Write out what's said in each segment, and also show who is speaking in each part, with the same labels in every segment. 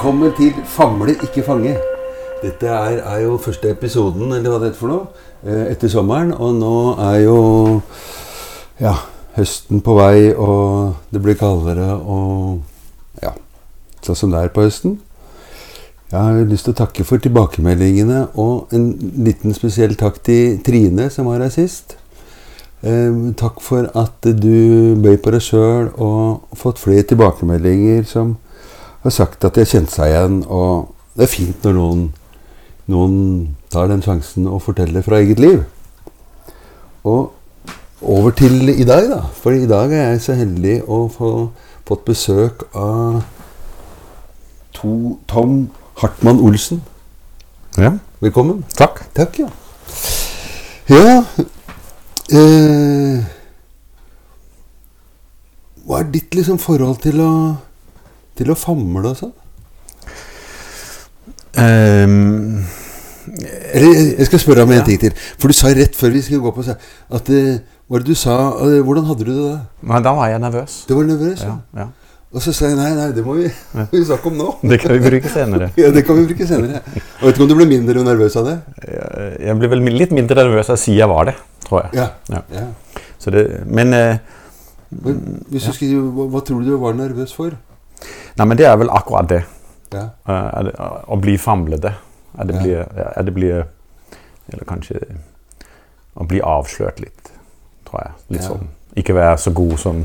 Speaker 1: Velkommen til Famle, ikke fange. Dette er, er jo første episoden, eller hva det heter for noe, eh, etter sommeren. Og nå er jo ja, høsten på vei, og det blir kaldere og ja, sånn som det er på høsten. Jeg har lyst til å takke for tilbakemeldingene, og en liten spesiell takk til Trine, som var her sist. Eh, takk for at du bøy på deg sjøl og fått flere tilbakemeldinger som har sagt at de har kjent seg igjen. Og det er fint når noen, noen tar den sjansen og forteller fra eget liv. Og over til i dag, da. For i dag er jeg så heldig å få fått besøk av to, Tom Hartmann Olsen.
Speaker 2: Ja,
Speaker 1: Velkommen.
Speaker 2: takk.
Speaker 1: Takk, ja. Ja eh, Hva er ditt liksom forhold til å, til å famle og sånn? Um, jeg- skal spørre om en
Speaker 2: Ja.
Speaker 1: ting til. For du sa rett før vi skulle gå på at eh, Hva var det du sa? eh, Hvordan hadde du det da?
Speaker 2: men da var jeg nervøs.
Speaker 1: Du var nervøs? Ja.
Speaker 2: Ja, ja.
Speaker 1: Og så sa jeg nei, nei, det må vi, vi snakke om nå.
Speaker 2: Det kan vi bruke senere.
Speaker 1: Ja, Det kan vi bruke senere. Og vet ikke om du ble mindre nervøs av det?
Speaker 2: Jeg ble vel litt mindre nervøs av å si jeg var det, tror jeg.
Speaker 1: Ja.
Speaker 2: Ja.
Speaker 1: ja.
Speaker 2: Så det, men, eh,
Speaker 1: Men hvis du skulle, hva, hva tror du du var nervøs for?
Speaker 2: Nei, men det er vel akkurat det.
Speaker 1: Ja.
Speaker 2: Eh, er det å bli famlete. At det blir, at det blir Eller kanskje å bli avslørt litt, tror jeg. Litt sånn. Ikke være så god som,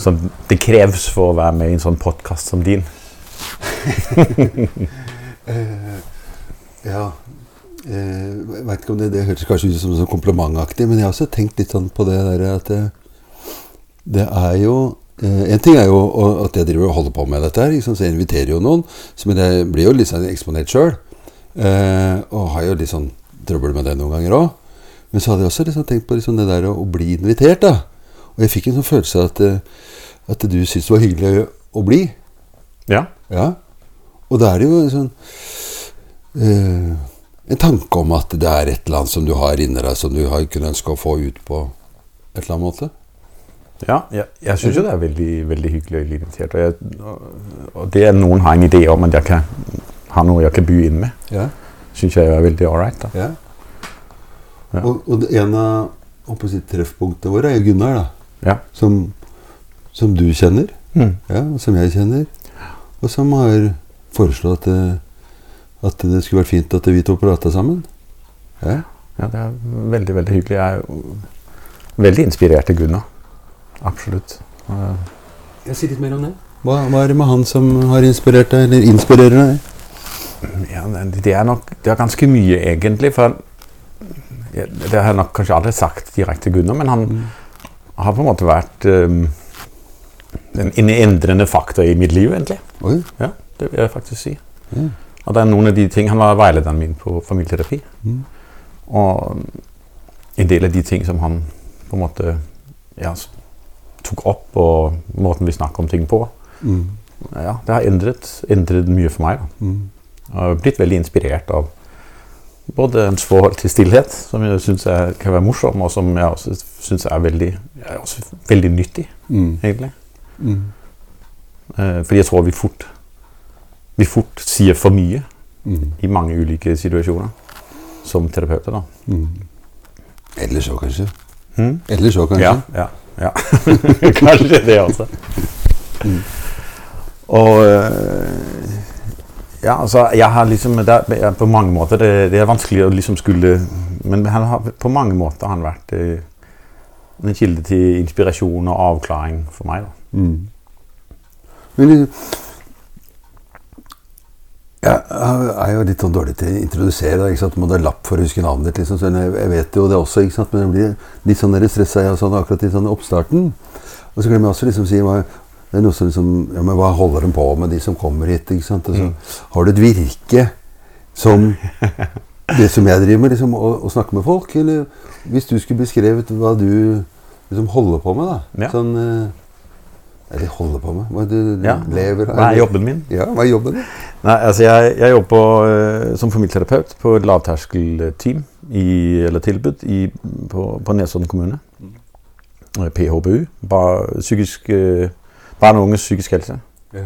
Speaker 2: som det kreves for å være med i en sånn podkast som din.
Speaker 1: uh, ja. Eh, jeg vet ikke om det, det høres kanskje ut som sånn komplimentaktig, men jeg har også tenkt litt sånn på det der at det, det er jo eh, En ting er jo at jeg driver og holder på med dette her, liksom, så jeg inviterer jo noen. Men jeg blir jo litt sånn eksponert sjøl. Eh, og har jo litt sånn trøbbel med det noen ganger òg. Men så hadde jeg også liksom tenkt på liksom det der å, bli invitert, da. Og jeg fikk en sånn følelse av at, eh, at du syntes det var hyggelig å bli.
Speaker 2: Ja.
Speaker 1: Ja. Og da er det jo en sånn eh, En tanke om at det er et eller annet som du har inni deg, som du har kunne ønske å få ut på et eller annet måte.
Speaker 2: Ja, jeg, jeg syns jo det er veldig, veldig hyggelig bli invitert. Og, jeg, og- og det at noen har en idé om at jeg kan ha noe jeg kan by inn med,
Speaker 1: Ja.
Speaker 2: syns jeg er veldig ålreit.
Speaker 1: ja.
Speaker 2: Ja.
Speaker 1: Og, og det en av si, treffpunktene våre er Gunnar, da.
Speaker 2: Ja.
Speaker 1: Som, som du kjenner,
Speaker 2: Mm.
Speaker 1: ja, og som jeg kjenner. Og som har foreslått at, det- at det skulle vært fint at vi to prata sammen. Ja.
Speaker 2: ja, det er veldig, veldig hyggelig. Jeg er veldig inspirert av Gunnar. Absolutt. Uh,
Speaker 1: Jeg sier litt mer om det. Hva, hva er det med han som har inspirert deg, eller inspirerer deg?
Speaker 2: Ja, det er nok det er ganske mye, egentlig. For jeg, det har jeg nok kanskje aldri sagt direkte til Gunnar, men han
Speaker 1: Mm.
Speaker 2: har på en måte vært um, en, en endrende faktor i mitt liv, egentlig.
Speaker 1: Oi.
Speaker 2: Ja, det vil jeg faktisk si.
Speaker 1: Mm.
Speaker 2: Og det er noen av de ting, Han var veilederen min på familieterapi.
Speaker 1: Mm.
Speaker 2: Og en del av de ting som han på en måte ja, tok opp, og måten vi snakker om ting på,
Speaker 1: Mm.
Speaker 2: ja, det har endret, endret mye for meg. Da.
Speaker 1: Mm.
Speaker 2: Jeg har blitt veldig inspirert av både hans forhold til stillhet, som jeg syns kan være morsom, og som jeg også syns er veldig, er også veldig nyttig,
Speaker 1: Mm.
Speaker 2: egentlig.
Speaker 1: Mm.
Speaker 2: Eh, fordi jeg tror vi fort, vi fort sier for mye
Speaker 1: Mm.
Speaker 2: i mange ulike situasjoner som terapeuter. da.
Speaker 1: Mm. Eller så, kanskje.
Speaker 2: Mm?
Speaker 1: Eller så, kanskje.
Speaker 2: Ja, ja, ja. Kanskje det også.
Speaker 1: Mm.
Speaker 2: Og øh, Ja, altså, jeg har liksom det er, På mange måter det, det er vanskelig å liksom skulle Men han har, på mange måter har han vært eh, en kilde til inspirasjon og avklaring for meg. da.
Speaker 1: Mm. Men Jeg er jo litt sånn dårlig til å introdusere ikke sant? Du må ha lapp for å huske navnet ditt. Liksom. Så jeg vet jo det også, ikke sant? men jeg blir litt sånn stressa sånn, akkurat i sånn oppstarten. Og så glemmer jeg også liksom si hva, det er noe som liksom, ja, men hva holder de på med, de som kommer hit? ikke sant? Og så Har du et virke som det som jeg driver med, liksom, å, å snakke med folk? Eller hvis du skulle beskrevet hva du liksom holder på med, da?
Speaker 2: Ja.
Speaker 1: Sånn eh, Eller holder på med? Hva er det du
Speaker 2: Ja.
Speaker 1: lever
Speaker 2: Hva er jobben min?
Speaker 1: Ja, hva er jobben din?
Speaker 2: Nei, altså jeg, jeg jobber på, øh, som familieterapeut på et lavterskelteam, i, eller tilbud, i, på, på Nesodden kommune. Øh, PHBU, Bar, psykisk, øh, barn og unges psykisk helse.
Speaker 1: Ja.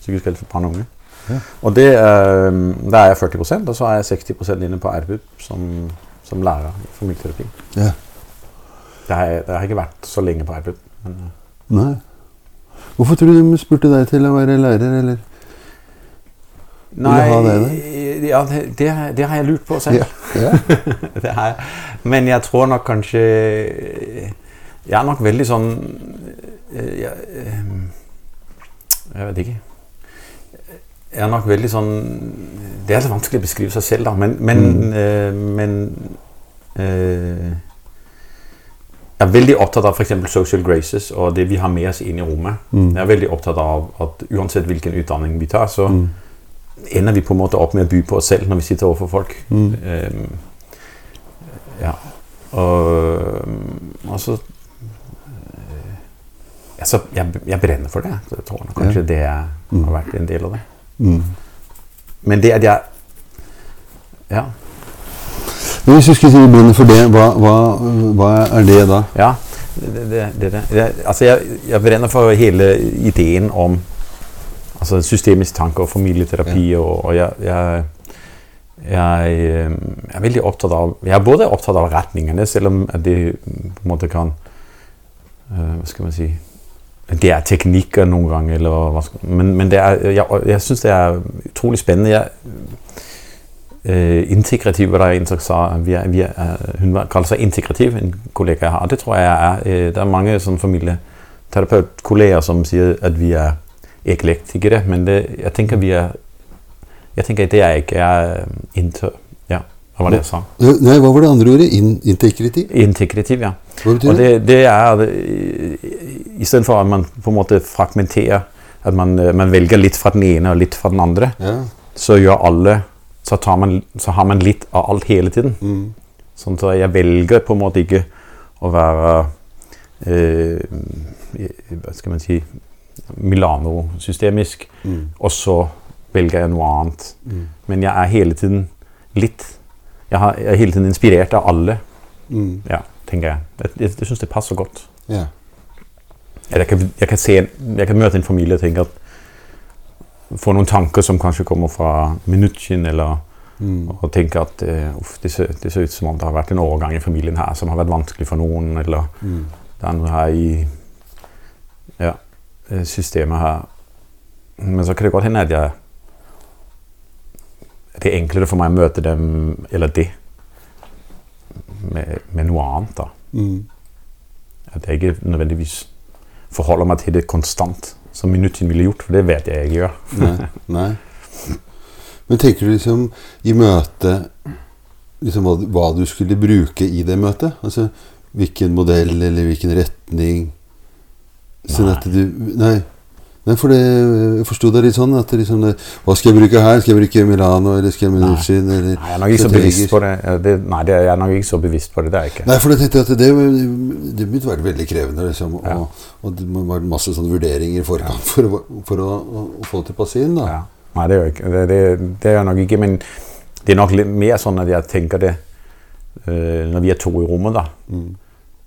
Speaker 2: Psykisk helse for barn og unge.
Speaker 1: Ja.
Speaker 2: Og det, eh, der er jeg 40% og så er jeg 60% inne på RBUP som, som lærer i familieterapi.
Speaker 1: Ja.
Speaker 2: Det har, jeg, det har ikke vært så lenge på RBUP. Men, eh,
Speaker 1: Nei. Hvorfor tror du de spurte deg til å være lærer, eller? Nei, ha det
Speaker 2: ja, det, det, har jeg lurt på selv.
Speaker 1: Ja.
Speaker 2: det har jeg. Men jeg tror nok kanskje Jeg er nok veldig sånn eh, jeg, eh, jeg vet ikke. Jeg er nok veldig sånn Det er så vanskelig å beskrive seg selv, da. Men, men,
Speaker 1: Mm.
Speaker 2: øh, men eh, Jeg er veldig opptatt av f.eks. social graces og det vi har med oss inn i rommet.
Speaker 1: Mm.
Speaker 2: Jeg er veldig opptatt av at uansett hvilken utdanning vi tar, så
Speaker 1: Mm.
Speaker 2: ender vi på en måte opp med å by på oss selv når vi sitter overfor folk.
Speaker 1: Mm.
Speaker 2: Um, ja. Og, altså eh, altså, jeg, jeg brenner for det. Jeg tror kanskje det er-
Speaker 1: Mm.
Speaker 2: har vært en del av det.
Speaker 1: Mm.
Speaker 2: Men det at jeg Ja.
Speaker 1: Men hvis du skulle si brenner for det, hva, hva, hva er det da?
Speaker 2: ja det, det, det, det. Altså jeg, jeg brenner for hele ideen om altså systemisk tanke og familieterapi. Og, og jeg, jeg, jeg, eh, er veldig opptatt av Jeg er både opptatt av retningene, selv om det på en måte kan eh, Hva skal man si Det er teknikker noen ganger, eller hva skal, men, men det er, jeg, jeg syns det er utrolig spennende. Jeg, eh, integrativ der er en som så vi er, vi er, eh, Hun kaller seg integrativ, en kollega jeg har. Det tror jeg er eh, Det er mange sånn familieterapeutkolleger som sier at vi er eklektikere, men det, jeg tenker vi er Jeg tenker det er ikke jeg er inter... Ja, hva var det jeg sa?
Speaker 1: Nei, hva var det andre ordet? In integrativ?
Speaker 2: Integrativ, ja.
Speaker 1: Hva betyr
Speaker 2: Og
Speaker 1: det?
Speaker 2: det, det er det, Istedenfor at man på en måte fragmenterer, at man, man velger litt fra den ene og litt fra den andre,
Speaker 1: Ja.
Speaker 2: så gjør alle så, tar man, så har man litt av alt hele tiden.
Speaker 1: Mm.
Speaker 2: Sånn så jeg velger på en måte ikke å være eh, Hva skal man si Milano-systemisk,
Speaker 1: Mm.
Speaker 2: og så velger jeg noe annet.
Speaker 1: Mm.
Speaker 2: Men jeg er hele tiden litt Jeg, har, jeg er hele tiden inspirert av alle,
Speaker 1: Mm.
Speaker 2: ja, tenker jeg. Jeg, jeg, jeg syns det passer godt. Yeah. Jeg kan, jeg, kan se, jeg kan møte en familie og tenke at Få noen tanker som kanskje kommer fra Minutsjen, eller
Speaker 1: Mm.
Speaker 2: og tenke at eh, uff, det, ser, det ser ut som om det har vært en overgang i familien her som har vært vanskelig for noen, eller
Speaker 1: Mm.
Speaker 2: det er noe her i ja, eh, systemet her. Men så kan det godt hende at jeg Det er enklere for meg å møte dem, eller det, med, med noe annet. da.
Speaker 1: Mm.
Speaker 2: At jeg ikke nødvendigvis forholder meg til det konstant, som Minutin ville gjort, for det vet jeg jeg gjør.
Speaker 1: Nei. Nei. Men tenker du liksom i møtet liksom hva, hva du skulle bruke i det møtet? Altså hvilken modell eller hvilken retning? Sånn at du Nei. Nei, for det, jeg forsto det litt sånn at det liksom Hva skal jeg bruke her? Skal jeg bruke Milano, eller skal jeg Minuchin, eller
Speaker 2: Nei, jeg er nok ikke så bevisst på det. Eh, det nei, det, jeg er nok ikke så bevisst på det. Det er jeg ikke.
Speaker 1: Nei, for jeg tenkte at det, det begynte å være veldig krevende. Liksom,
Speaker 2: Ja.
Speaker 1: og, og det må være masse sånne vurderinger i forkant for, for å, å, å få til passien. Da.
Speaker 2: Ja. Nei, det gjør jeg ikke. Det, det, jeg nok ikke, men det er nok litt mer sånn at jeg tenker det eh, når vi er to i rommet, da.
Speaker 1: Mm.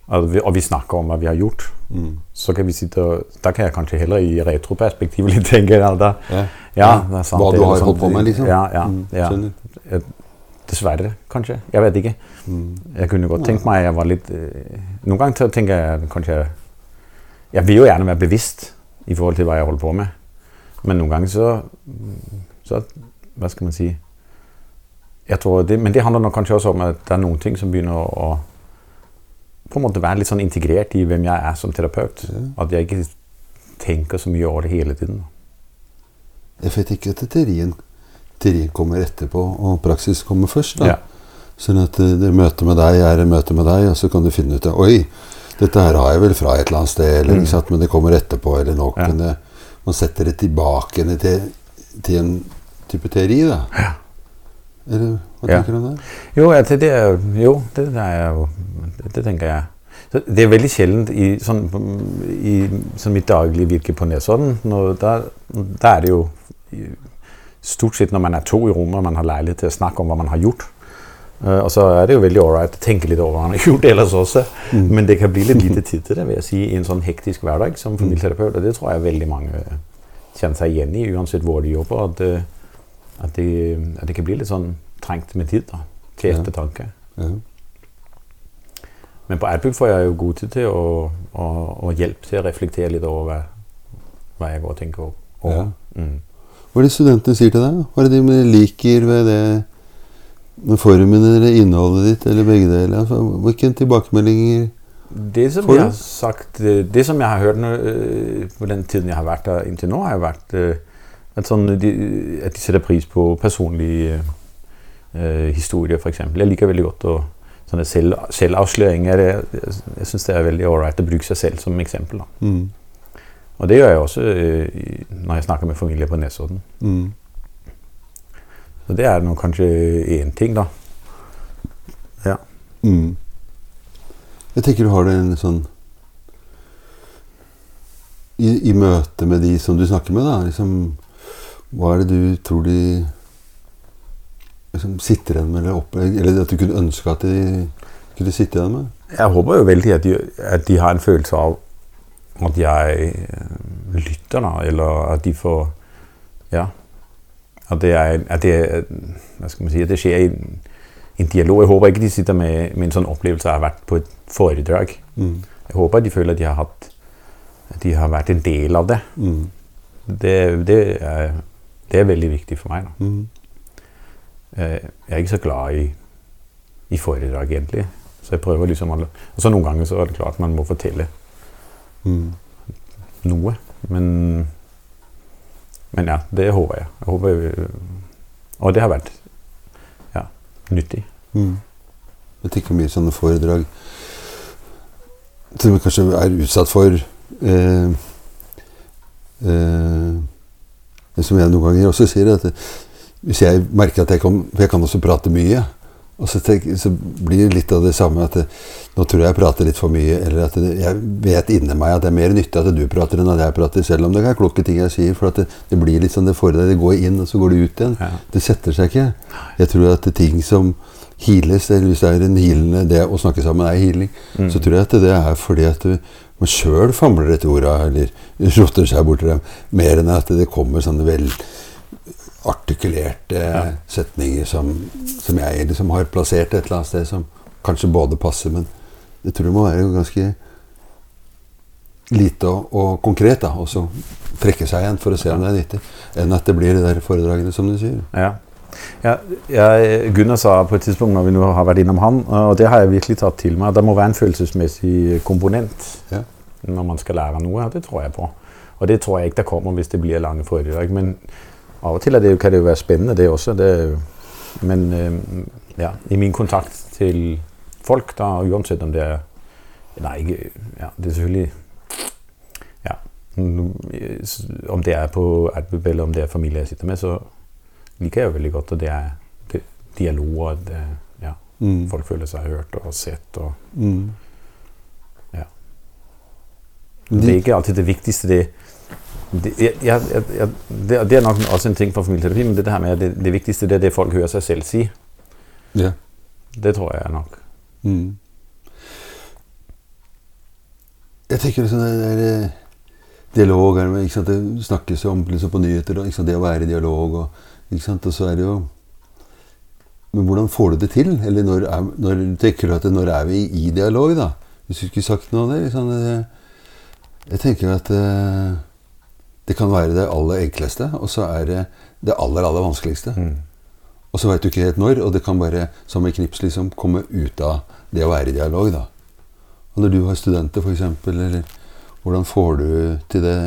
Speaker 2: Og vi, snakker om hva vi har gjort.
Speaker 1: Mm.
Speaker 2: Så kan vi sitte og, Da kan jeg kanskje heller i retroperspektiv litt tenke ja, da,
Speaker 1: Ja.
Speaker 2: ja, det er sant.
Speaker 1: Hva du har holdt på med, liksom?
Speaker 2: Ja, ja,
Speaker 1: Mm,
Speaker 2: ja. Dessverre, kanskje. Jeg vet ikke.
Speaker 1: Mm.
Speaker 2: Jeg kunne godt tenkt meg jeg var litt eh, Noen ganger tenker jeg kanskje Jeg vil jo gjerne være bevisst i forhold til hva jeg holder på med. Men noen ganger så, så Hva skal man si jeg tror det, Men det handler nok kanskje også om at det er noen ting som begynner å på en måte være litt sånn integrert i hvem jeg er som terapeut. At jeg ikke tenker så mye over det hele tiden.
Speaker 1: Jeg vet ikke at teorien, teorien kommer etterpå, og praksis kommer først. da.
Speaker 2: Ja.
Speaker 1: Sånn at eh, det møtet med deg er et møte med deg, og så kan du finne ut at Oi, dette her har jeg vel fra et eller annet sted, eller, ikke sant? men det kommer etterpå. eller.
Speaker 2: Mm. Ja.
Speaker 1: Men det, man setter det tilbake til, til en type teori. da. Eller hva
Speaker 2: Ja.
Speaker 1: tenker du om det?
Speaker 2: Jo, ja, det, det jo, det, er det, tenker jeg. Så det er veldig sjeldent i, sånn, i sånn mitt daglige virke på Nesodden. Da, er det jo stort sett når man er to i rommet og man har leilighet til å snakke om hva man har gjort. Uh, og så er det jo veldig ålreit å tenke litt over hva man har gjort ellers også. Men det kan bli litt lite tid til det vil jeg si, i en sånn hektisk hverdag som familieterapeut. Og det tror jeg veldig mange kjenner seg igjen i, uansett hvor de jobber. At, eh, at, det, at det kan bli litt sånn trengt med tid da, til ettertanke.
Speaker 1: Ja.
Speaker 2: Men på Adbook får jeg jo god tid til å, å, å hjelpe til å reflektere litt over hva, hva jeg går og tenker over.
Speaker 1: Ja.
Speaker 2: Mm.
Speaker 1: Hva er det studentene sier til deg? Hva er det de liker ved det med formen eller innholdet ditt, eller begge deler? Altså, hvilke tilbakemeldinger
Speaker 2: Det som
Speaker 1: Får du?
Speaker 2: jeg har sagt, det som jeg har hørt nå, øh, på den tiden jeg har vært der inntil nå, har jo vært øh, at, sånn, de, at de setter pris på personlige eh, historier, f.eks. Jeg liker veldig godt å sånne selv, selvavsløringer. Jeg, jeg, syns det er veldig ålreit å bruke seg selv som eksempel.
Speaker 1: Mm.
Speaker 2: Og det gjør jeg også øh, når jeg snakker med familier på Nesodden.
Speaker 1: Mm.
Speaker 2: Så det er nå kanskje én ting, da. Ja.
Speaker 1: Mm. Jeg tenker du har det en sånn i, I møte med de som du snakker med, da liksom, Hva er det du tror de liksom, sitter igjen med, eller, opp, eller at du kunne ønske at de kunne sitte igjen med?
Speaker 2: Jeg håper jo veldig at de, at de har en følelse av at jeg øh, lytter, da. Eller at de får Ja. At det er at det, hva skal man si, at det skjer en, en dialog. Jeg håper ikke de sitter med, med en sånn opplevelse av å ha vært på et foredrag.
Speaker 1: Mm.
Speaker 2: Jeg håper de føler at de har, hatt, at de har vært en del av det.
Speaker 1: Mm.
Speaker 2: Det, det, er, det er veldig viktig for meg. Da.
Speaker 1: Mm.
Speaker 2: Eh, Jeg er ikke så glad i, i foredrag, egentlig. Så jeg prøver liksom alle altså, noen ganger så er det klart man må fortelle
Speaker 1: Mm.
Speaker 2: noe. Men, men ja, det håper jeg. jeg håper, og det har vært ja, nyttig.
Speaker 1: Mm. Jeg tenker mye sånne foredrag som vi kanskje er utsatt for eh, eh, Som jeg noen ganger også sier, at hvis jeg merker at jeg kan, jeg kan også prate mye, og så, tenk, så blir det litt av det samme at det, nå tror jeg jeg prater litt for mye, eller at det, jeg vet inni meg at det er mer nyttig at du prater enn at jeg prater, selv om det er kloke ting jeg sier. For at det, det blir litt sånn det foredraget, det går inn, og så går det ut igjen.
Speaker 2: Ja.
Speaker 1: Det setter seg ikke. Jeg tror at det ting som heales, eller hvis det er en healende Det å snakke sammen er healing,
Speaker 2: Mm.
Speaker 1: så tror jeg at det er fordi at du, man sjøl famler etter orda, eller rotter seg bort til dem, mer enn at det kommer sånne velartikulerte
Speaker 2: Ja.
Speaker 1: setninger som, som jeg liksom har plassert et eller annet sted, som kanskje både passer, men jeg tror det må være ganske lite og, og konkret, da, og så trekke seg igjen for å se om det er nyttig, enn at det blir de der foredragene, som du sier.
Speaker 2: Ja. Ja, jeg, Gunnar sa på et tidspunkt når vi nå har vært innom han, og det har jeg virkelig tatt til meg, det må være en følelsesmessig komponent
Speaker 1: Ja.
Speaker 2: når man skal lære noe. Det tror jeg på. Og det tror jeg ikke det kommer hvis det blir lange foredrag. Men av og til det, kan det jo være spennende, det også. Det, men eh, ja, i min kontakt til folk, da, uansett om det er Nei, ikke ja, Det er selvfølgelig ja, Om det er på Adbub eller om det er familie jeg sitter med, så liker jeg jo veldig godt Og det er det, dialog, det, ja,
Speaker 1: Mm.
Speaker 2: folk føler seg hørt og sett. og
Speaker 1: Mm.
Speaker 2: Ja. Det er ikke alltid det viktigste. Det, det, jeg, jeg, jeg, det, er nok også en ting for familieterapi, men det, her med det, det viktigste det er det folk hører seg selv si.
Speaker 1: Ja.
Speaker 2: Det tror jeg nok.
Speaker 1: Mm. Jeg tenker liksom det der eh, dialog her, ikke sant? Det snakkes jo om liksom på nyheter, sant? det å være i dialog. Og, ikke sant? og så er det jo Men hvordan får du det til? Eller når, er, når tenker du at det, når er vi i dialog, da? Hvis du skulle sagt noe om det? Liksom, det jeg tenker at eh, det kan være det aller enkleste, og så er det det aller, aller vanskeligste.
Speaker 2: Mm.
Speaker 1: Og så veit du ikke helt når, og det kan bare som et knips liksom komme ut av det å være i dialog. da. Og når du har studenter, f.eks., eller hvordan får du til det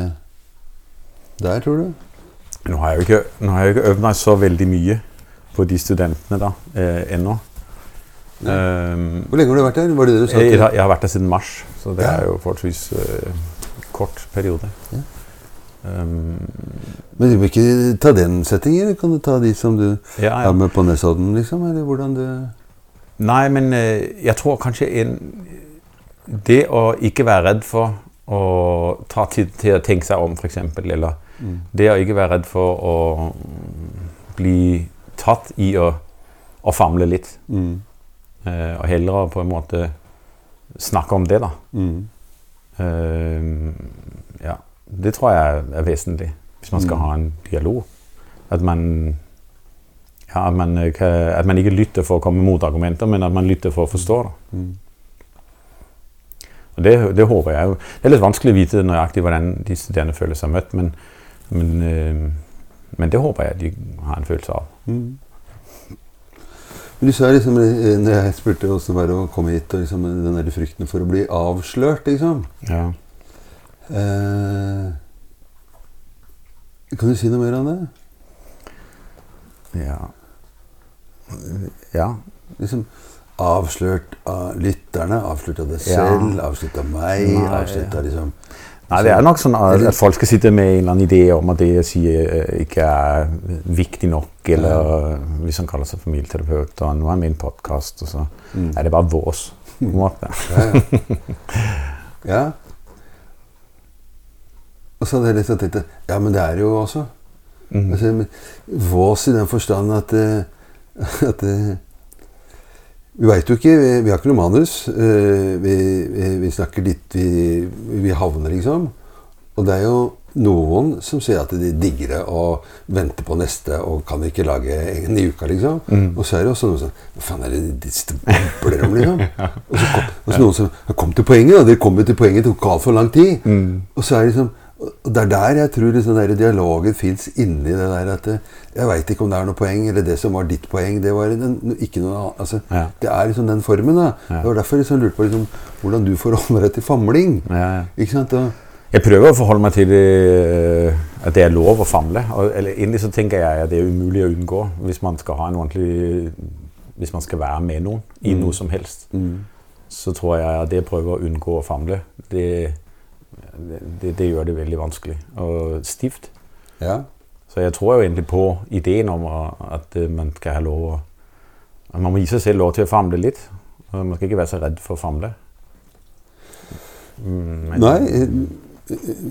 Speaker 1: der, tror du?
Speaker 2: Nå har jeg jo ikke, nå har jeg ikke øvd meg så veldig mye på de studentene da, eh, ennå. Um,
Speaker 1: Hvor lenge har du vært der? Var det det du sa?
Speaker 2: jeg, har- jeg har vært der siden mars, så det
Speaker 1: Ja.
Speaker 2: er jo forholdsvis uh, kort periode.
Speaker 1: Ja.
Speaker 2: Um,
Speaker 1: Men du må ikke ta den settingen? Kan du ta de som du
Speaker 2: ja,
Speaker 1: har med på Nesodden, liksom? Eller hvordan du
Speaker 2: Nei, men eh, jeg tror kanskje en, det å ikke være redd for å ta tid til å tenke seg om, f.eks., eller
Speaker 1: mm.
Speaker 2: det å ikke være redd for å mm, bli tatt i å, å famle litt,
Speaker 1: Mm.
Speaker 2: eh, og heller på en måte snakke om det, da.
Speaker 1: Mm.
Speaker 2: Eh, ja, det tror jeg er vesentlig hvis man skal
Speaker 1: Mm.
Speaker 2: ha en dialog. At man Ja, at man, eh, kan, at man ikke lytter for å komme mot argumenter, men at man lytter for å forstå det.
Speaker 1: Mm.
Speaker 2: Og det, det håper jeg jo. Det er litt vanskelig å vite nøyaktig hvordan de studerende føler seg møtt, men, men, øh, men det håper jeg de har en følelse av.
Speaker 1: Mm. Men du sa liksom, eh, når jeg spurte åssen det var å komme hit, og liksom, den der frykten for å bli avslørt, liksom
Speaker 2: Ja.
Speaker 1: eh, Kan du si noe mer om det?
Speaker 2: Ja. ja.
Speaker 1: Liksom Avslørt av lytterne, avslørt av deg
Speaker 2: Ja.
Speaker 1: selv, avslørt av meg,
Speaker 2: Nei,
Speaker 1: avslørt av liksom
Speaker 2: Nei, det er nok sånn at, at folk skal sitte med en eller annen idé om at det jeg sier eh, ikke er viktig nok, eller hvis han kaller seg familieterapeut, og nå er han med i en podkast, og så
Speaker 1: Mm.
Speaker 2: er det bare vås. på en måte.
Speaker 1: Ja, ja. ja. Og så hadde jeg liksom tenkt Ja, men det er det jo også.
Speaker 2: Mm.
Speaker 1: Altså, vås i den forstand at, eh, at eh, Vi veit jo ikke vi, vi har ikke noe manus. eh, Vi, vi, snakker litt vi, vi havner, liksom. Og det er jo noen som sier at de digger det og venter på neste og kan ikke lage en i uka, liksom.
Speaker 2: Mm.
Speaker 1: Og så er det også noen som Hva faen er det de og om, liksom? Og så, kom, og så noen som «Ja, Kom til poenget, da! Dere kom jo til poenget, det tok altfor lang tid.
Speaker 2: Mm.
Speaker 1: Og så er det liksom og det er der jeg tror liksom den der dialogen fins inni det der at eh, Jeg veit ikke om det er noe poeng, eller det som var ditt poeng, det var en, ikke noe annet. Altså,
Speaker 2: Ja.
Speaker 1: Det er liksom den formen. da.
Speaker 2: Ja.
Speaker 1: Det var derfor jeg liksom lurte på liksom, hvordan du forholder deg til famling.
Speaker 2: Ja.
Speaker 1: Ikke sant? Og,
Speaker 2: Jeg prøver å forholde meg til øh, at det er lov å famle. Og, eller, egentlig så tenker jeg at det er umulig å unngå hvis man skal ha en ordentlig Hvis man skal være med noen i
Speaker 1: Mm.
Speaker 2: noe som helst.
Speaker 1: mm,
Speaker 2: Så tror jeg at det å prøve å unngå å famle, det, det, det gjør det veldig vanskelig og stivt.
Speaker 1: ja.
Speaker 2: Så jeg tror jo egentlig på ideen om at øh, man skal ha lov å Man må gi seg selv lov til å famle litt. Man skal ikke være så redd for å famle. Mm, men-
Speaker 1: Nei, jeg,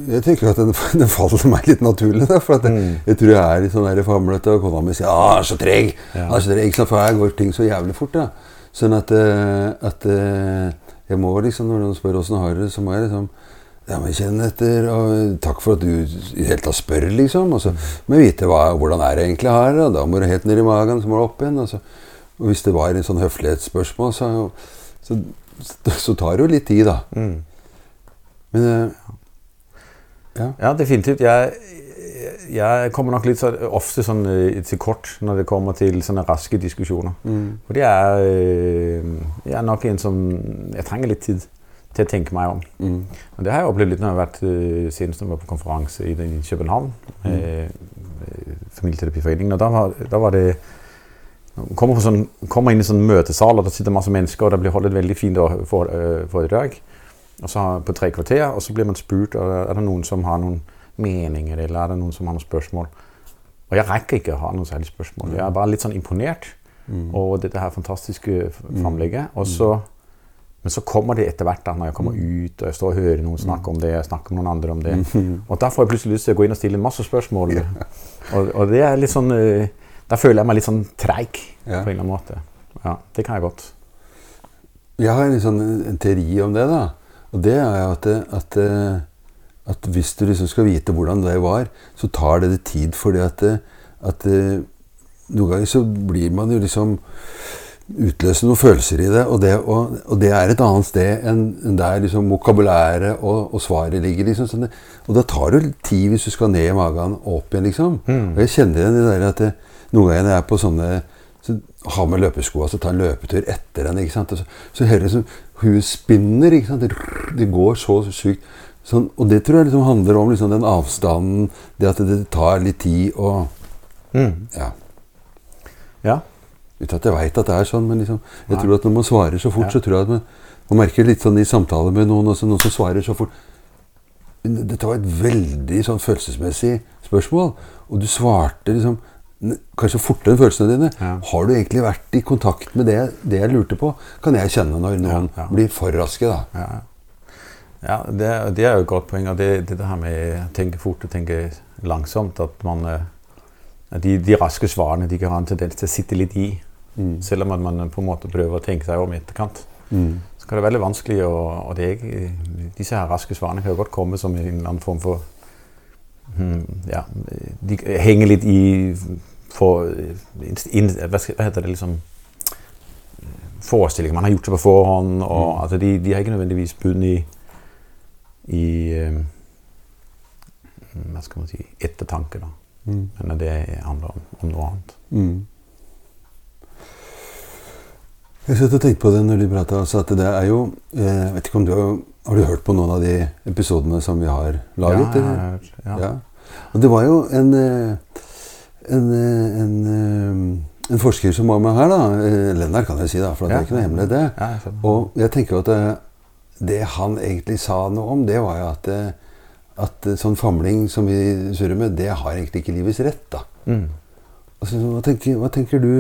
Speaker 1: jeg tenker at den, den faller meg litt naturlig. Da, for at jeg,
Speaker 2: Mm.
Speaker 1: jeg tror jeg er litt sånn famlete, og kona mi sier 'Å, han er så treg'.
Speaker 2: Ja.
Speaker 1: Er så treg, så For her går ting så jævlig fort. Da. Sånn at, at jeg må liksom, når noen spør åssen har det, så må jeg liksom ja, men kjenne etter, og takk for at du i det hele tatt spør, liksom. Og så må jeg vite hva, hvordan er det egentlig her, og da må du helt ned i magen, så må du opp igjen. Og, så, og hvis det var en sånn høflighetsspørsmål, så, så, så tar det jo litt tid, da.
Speaker 2: Mm.
Speaker 1: Men eh, ja.
Speaker 2: Ja, definitivt. Jeg, jeg kommer nok litt så, ofte sånn eh, til kort når det kommer til sånne raske diskusjoner.
Speaker 1: Mm.
Speaker 2: Fordi jeg, eh, jeg er nok en som Jeg trenger litt tid til å tenke meg om.
Speaker 1: Mm.
Speaker 2: Og det har jeg opplevd litt når jeg har vært uh, senest når jeg var på konferanse i, i København. Mm. eh, Familieterapiforeningen. Og da var, da var det kommer, på sånn, kommer inn i en sånn møtesal, og der sitter masse mennesker, og det blir holdt et veldig fint eh, foredrag. Og så på tre kvarter, og så blir man spurt og er det noen som har noen meninger, eller er det noen som har noen spørsmål. Og jeg rekker ikke å ha noen særlig spørsmål. Jeg er bare litt sånn imponert
Speaker 1: Mm.
Speaker 2: over dette her fantastiske framlegget. Og så, men så kommer det etter hvert, da, når jeg kommer ut og jeg står og hører noen snakke om det, jeg snakker med noen andre om det. Og da får jeg plutselig lyst til å gå inn og stille masse spørsmål. Og, og det er litt sånn eh, Da føler jeg meg litt sånn treig på en eller annen måte. Ja, det kan jeg godt.
Speaker 1: Jeg har en, sånn, en teori om det, da. Og det er at, at, eh, at hvis du liksom skal vite hvordan det var, så tar det litt tid. Fordi at, at eh, noen ganger så blir man jo liksom utløser noen følelser i det, og det, og, og det er et annet sted enn der liksom vokabulæret og, og svaret ligger. liksom. Sånn og da tar det tid hvis du skal ned i magen og opp igjen, liksom.
Speaker 2: Mm.
Speaker 1: Og jeg kjenner igjen det der at det, noen ganger når jeg er på sånne så har med løpeskoa så tar en løpetur etter henne. ikke sant? Og så, så hører jeg som Hun spinner. ikke sant? Det, det går så sykt. Sånn, og det tror jeg liksom handler om liksom den avstanden, det at det tar litt tid og Ja.
Speaker 2: Ja.
Speaker 1: Uten at jeg veit at det er sånn, men liksom, jeg
Speaker 2: Nei.
Speaker 1: tror at når man svarer så fort,
Speaker 2: Ja.
Speaker 1: så tror jeg at man, man merker litt sånn i samtale med noen, også, noen som svarer så fort Dette var et veldig sånn følelsesmessig spørsmål, og du svarte liksom kanskje fortere enn følelsene dine.
Speaker 2: Ja.
Speaker 1: Har du egentlig vært i kontakt med det, det jeg lurte på? Kan jeg kjenne når noen
Speaker 2: Ja,
Speaker 1: blir for raske, da.
Speaker 2: Ja, ja det, det er jo et godt poeng. Og det, det her med å tenke fort og tenke langsomt, at man eh, de, de raske svarene de kan ha en tendens til å sitte litt i.
Speaker 1: Mm.
Speaker 2: Selv om man på en måte prøver å tenke seg om i etterkant.
Speaker 1: Mm.
Speaker 2: Så kan det være veldig vanskelig og, og det ikke, Disse her raske svarene kan jo godt komme som en eller annen form for hmm, Ja, de henger litt i for, in, hva, heter det liksom Forestillinger man har gjort seg på forhånd. Og,
Speaker 1: Mm.
Speaker 2: altså, de, de har ikke nødvendigvis bunn i, i eh, Hva skal man si ettertanke, da.
Speaker 1: Mm.
Speaker 2: Men det handler om, om noe annet.
Speaker 1: Mm. Jeg satt og tenkte på det når de prata, altså at det er jo eh, jeg vet ikke om du har, har du hørt på noen av de episodene som vi har laget?
Speaker 2: ja,
Speaker 1: jeg
Speaker 2: har hørt. ja.
Speaker 1: Ja. Og det var jo en, eh, en, eh, en, en forsker som var med her, da. Lennart kan jeg si, da, for det er ikke noe hemmelig, det.
Speaker 2: Ja.
Speaker 1: Og jeg tenker jo at det, det han egentlig sa noe om, det var jo at, at sånn famling som vi surrer med, det har egentlig ikke livets rett, da.
Speaker 2: Mm.
Speaker 1: Altså, hva, tenker, hva tenker du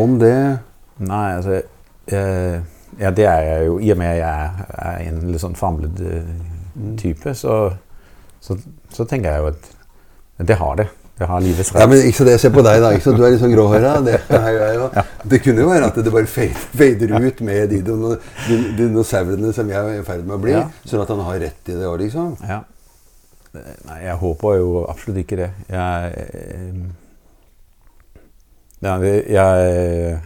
Speaker 1: om det?
Speaker 2: Nei, altså eh, Ja, det er jeg jo. I og med at jeg er, er en litt sånn famlet eh,
Speaker 1: Mm.
Speaker 2: type, så, så, så tenker jeg jo at det har det. Det har livets rett.
Speaker 1: Ja, men ikke så det, Se på deg, da. ikke så Du er litt sånn gråhåra. Det, jeg jo. det kunne jo være at det bare fader, ut med de dino- din- dinosaurene som jeg er i ferd med å bli.
Speaker 2: Ja.
Speaker 1: Sånn at han har rett i det òg, liksom.
Speaker 2: Ja. Nei, jeg håper jo absolutt ikke det. Jeg jeg, ja, det, jeg,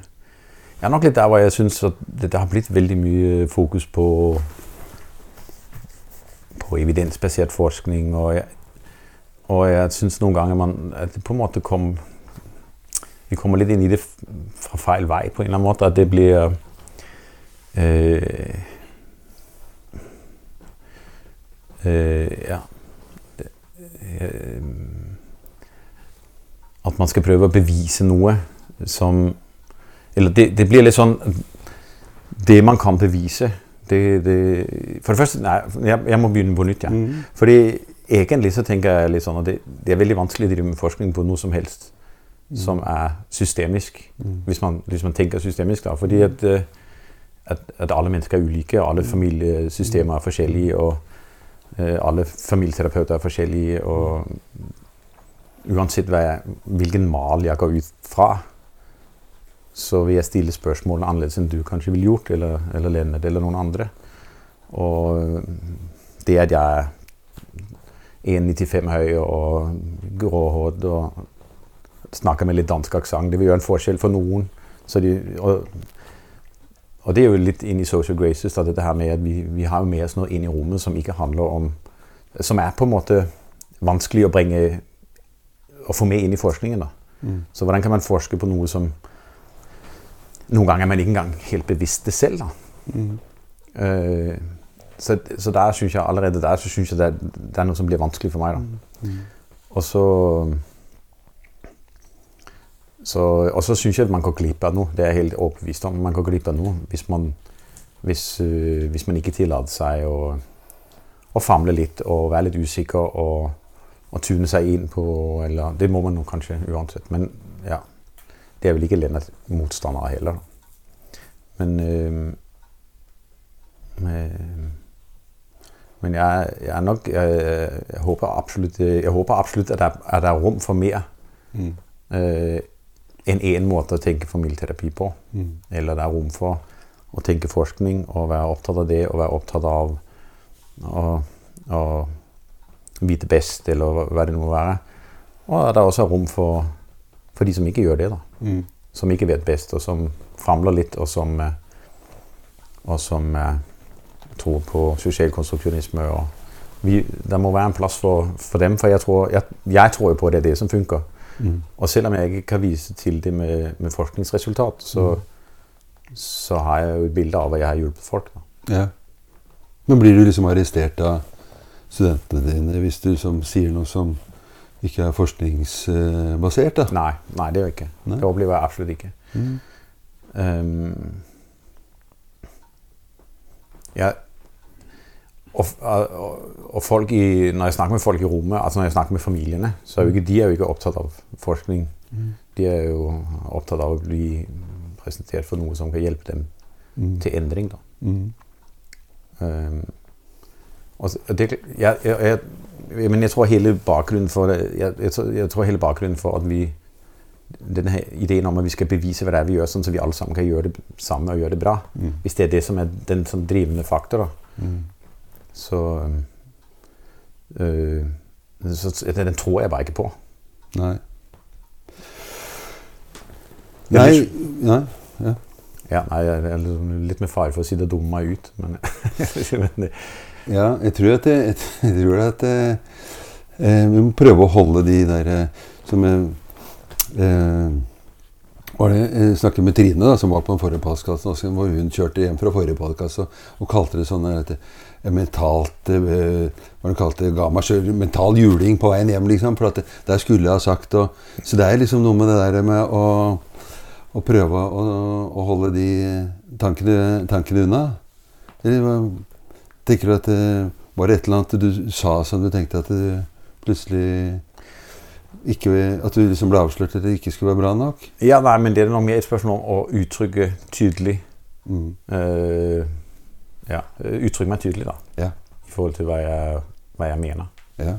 Speaker 2: jeg er nok litt der hvor jeg syns at det, det har blitt veldig mye fokus på på evidensbasert forskning. Og jeg, og jeg syns noen ganger man, at det på en måte kom Vi kommer litt inn i det fra feil vei på en eller annen måte. At det blir eh, eh, Ja eh, At man skal prøve å bevise noe som Eller det, det blir litt sånn Det man kan bevise det, det, For det første Nei, jeg, jeg må begynne på nytt. Ja.
Speaker 1: Mm.
Speaker 2: Fordi egentlig så tenker jeg litt sånn at det, det er veldig vanskelig å drive med forskning på noe som helst som er systemisk.
Speaker 1: Mm.
Speaker 2: Hvis, man, hvis man tenker systemisk, da. Fordi at, eh, at, at alle mennesker er ulike, og alle familiesystemer er forskjellige, og uh, alle familieterapeuter er forskjellige. Og uansett jeg, hvilken mal jeg går ut fra, så vil jeg stille spørsmål annerledes enn du kanskje ville gjort, eller, eller Lennart eller noen andre. Og det at jeg er 1,95 høy og gråhåret og snakker med litt dansk aksent, det vil gjøre en forskjell for noen. Så de, og, og det er jo litt inn i social graces, da, dette her med at vi, vi har jo med oss noe inn i rommet som ikke handler om Som er på en måte vanskelig å bringe å få med inn i forskningen. da.
Speaker 1: Mm.
Speaker 2: Så hvordan kan man forske på noe som Noen ganger er man ikke engang helt bevisst det selv. da.
Speaker 1: Mm.
Speaker 2: Uh, så, så der synes jeg allerede der så synes jeg det det er noe som blir vanskelig for meg. da.
Speaker 1: Mm.
Speaker 2: Og så så, og så syns jeg at man går glipp av noe. Det er jeg helt overbevist om. Man går glipp av noe hvis man, hvis, øh, hvis man ikke tillater seg å, å famle litt og være litt usikker og, og tune seg inn på eller, Det må man nå kanskje uansett. Men ja, det er vel ikke Lennart motstander heller. Men øh, men, men jeg, jeg er nok jeg, jeg, håper absolutt, jeg håper absolutt at er, at det er rom for mer
Speaker 1: Mm.
Speaker 2: eh, enn én måte å tenke familieterapi på.
Speaker 1: Mm.
Speaker 2: Eller det er rom for å tenke forskning og være opptatt av det, og være opptatt av å, å vite best, eller hva det nå må være. Og at det også er rom for, for de som ikke gjør det. da.
Speaker 1: Mm.
Speaker 2: Som ikke vet best, og som famler litt, og som, eh, og som eh, tror på sosialkonstruksjonisme. Og vi, det må være en plass for, for dem, for jeg tror, jeg, jeg tror på det er det som funker.
Speaker 1: Mm.
Speaker 2: Og selv om jeg ikke kan vise til det med, med forskningsresultat, så, så har jeg jo et bilde av at jeg har hjulpet folk.
Speaker 1: Ja. Men blir du liksom arrestert av studentene dine hvis du som sier noe som ikke er forskningsbasert? da?
Speaker 2: Nei, nei, det gjør ikke.
Speaker 1: Nei.
Speaker 2: Det opplever jeg absolutt ikke.
Speaker 1: Mm.
Speaker 2: Um, ja, og, og, folk i, når jeg snakker med folk i rommet, altså når jeg snakker med familiene, så er jo ikke, de er jo ikke opptatt av forskning.
Speaker 1: Mm.
Speaker 2: De er jo opptatt av å bli presentert for noe som kan hjelpe dem
Speaker 1: Mm.
Speaker 2: til endring. Da.
Speaker 1: Mm.
Speaker 2: Det, jeg, jeg, jeg, men jeg tror hele bakgrunnen for jeg, jeg, tror, hele bakgrunnen for at vi denne her ideen om at vi skal bevise hva det er vi gjør, sånn så vi alle sammen kan gjøre det samme og gjøre det bra.
Speaker 1: Mm.
Speaker 2: Hvis det er det som er den som drivende faktor, da,
Speaker 1: Mm.
Speaker 2: så, øh, så Den tror jeg bare ikke på.
Speaker 1: Nei. Nei, nei ja.
Speaker 2: Ja, nei, jeg er litt med fare for å si det dumme meg ut, men, men det,
Speaker 1: ja, jeg tror at, jeg, jeg tror at eh, eh, vi må prøve å holde de der eh, som eh, var det, Jeg snakket med Trine, da, som var på den forrige podkasten, hvor hun kjørte hjem fra forrige podkast og, og kalte det sånn mentalt Hva hun kalte ga meg selv mental juling på veien hjem, liksom. For at det, der skulle jeg ha sagt og, Så det er liksom noe med det der med å, å prøve å, å holde de tankene, tankene unna. Det hva tenker du at det var et eller annet du sa som du tenkte at det plutselig ikke At du liksom ble avslørt eller ikke skulle være bra nok?
Speaker 2: ja, nei, men det er nok mer et spørsmål om å uttrykke tydelig
Speaker 1: Mm.
Speaker 2: Uh, Ja, uttrykke meg tydelig, da.
Speaker 1: Ja.
Speaker 2: I forhold til hva jeg, hva jeg mener.
Speaker 1: Ja.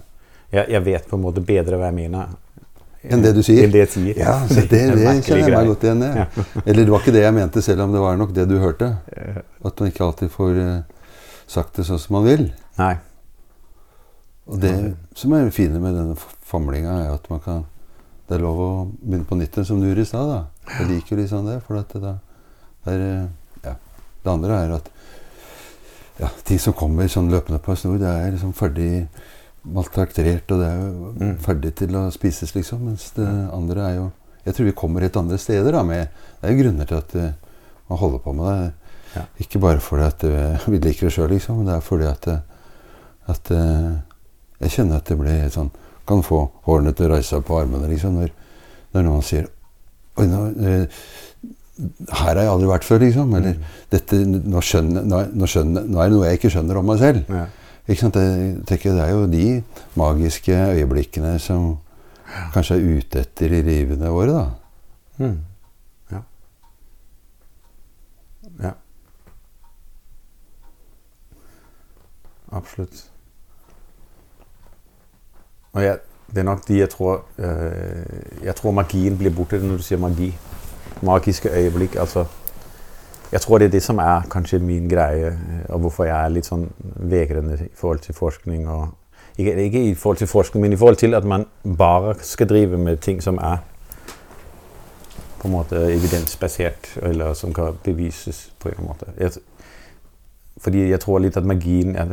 Speaker 2: Jeg, jeg vet på en måte bedre hva jeg mener
Speaker 1: Enn det du sier?
Speaker 2: Enn det jeg sier.
Speaker 1: Ja, så det, det kjenner jeg meg godt igjen i. Eller det var ikke det jeg mente, selv om det var nok det du hørte.
Speaker 2: Eh,
Speaker 1: At man ikke alltid får eh, sagt det sånn som man vil.
Speaker 2: Nei.
Speaker 1: Og det som er det fine med denne famlinga, er at man kan Det er lov å begynne på nytt, som du gjorde i stad. Jeg liker jo liksom det. For det, er, eh, ja. det andre er at ja, ting som kommer sånn løpende på en snor, det er liksom ferdig maltraktert, og det er jo
Speaker 2: Mm.
Speaker 1: ferdig til å spises, liksom. Mens det andre er jo Jeg tror vi kommer helt andre steder da, med Det er jo grunner til at uh, man holder på med det.
Speaker 2: Ja.
Speaker 1: Ikke bare fordi at eh, vi liker det sjøl, liksom, men det er fordi at, eh, at eh, jeg kjenner at det blir helt sånn Kan få hårene til å reise seg på armene liksom, når, når noen sier Oi, nå, her har jeg aldri vært før, liksom. Eller
Speaker 2: Mm.
Speaker 1: dette, nå, skjønner, nå, nå, skjønner, nå er det noe jeg ikke skjønner om meg selv.
Speaker 2: Ja.
Speaker 1: Ikke sant? Jeg tenker Det er jo de magiske øyeblikkene som kanskje er ute etter i livene våre, da.
Speaker 2: Mm. Absolutt. Og jeg, det er nok de jeg tror øh, Jeg tror magien blir borte når du sier magi. Magiske øyeblikk. Altså Jeg tror det er det som er kanskje min greie, øh, og hvorfor jeg er litt sånn vegrende i forhold til forskning. og ikke, ikke i forhold til forskning, men i forhold til at man bare skal drive med ting som er på en måte evidensbasert, eller som kan bevises på en måte. Jeg, fordi jeg tror litt at magien Jeg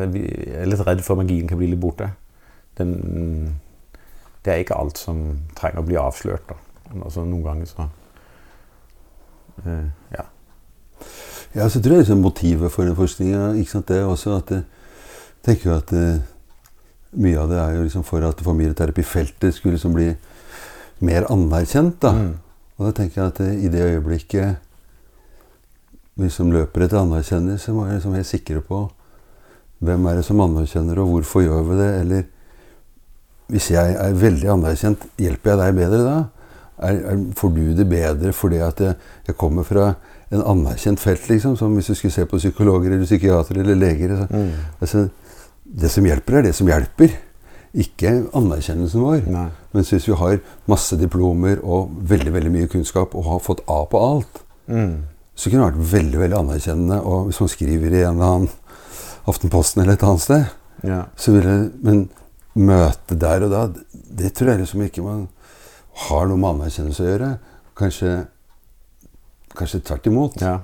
Speaker 2: er litt redd for at magien kan bli litt borte. Den, det er ikke alt som trenger å bli avslørt. Altså, noen ganger så uh, Ja.
Speaker 1: Ja, så tror jeg liksom motivet for den forskninga det er også at jeg tenker jo at eh, mye av det er jo liksom for at familieterapifeltet skulle liksom bli mer anerkjent. da.
Speaker 2: Mm.
Speaker 1: Og da tenker jeg at eh, i det øyeblikket vi som løper etter anerkjennelse, må være liksom helt sikre på hvem er det som anerkjenner, og hvorfor gjør vi det? Eller hvis jeg er veldig anerkjent, hjelper jeg deg bedre da? Er, er, får du det bedre fordi at jeg, jeg kommer fra en anerkjent felt, liksom? Som hvis du skulle se på psykologer eller psykiatere eller leger. Så,
Speaker 2: Mm.
Speaker 1: altså, det som hjelper, er det som hjelper. Ikke anerkjennelsen vår.
Speaker 2: Nei.
Speaker 1: Mens hvis vi har masse diplomer og veldig veldig mye kunnskap og har fått A på alt,
Speaker 2: Mm.
Speaker 1: Så kunne det vært veldig veldig anerkjennende. Og hvis man skriver i en eller annen Aftenposten eller et annet sted,
Speaker 2: Ja.
Speaker 1: så ville Men møte der og da, det tror jeg liksom ikke man har noe med anerkjennelse å gjøre. Kanskje, kanskje tvert imot.
Speaker 2: ja.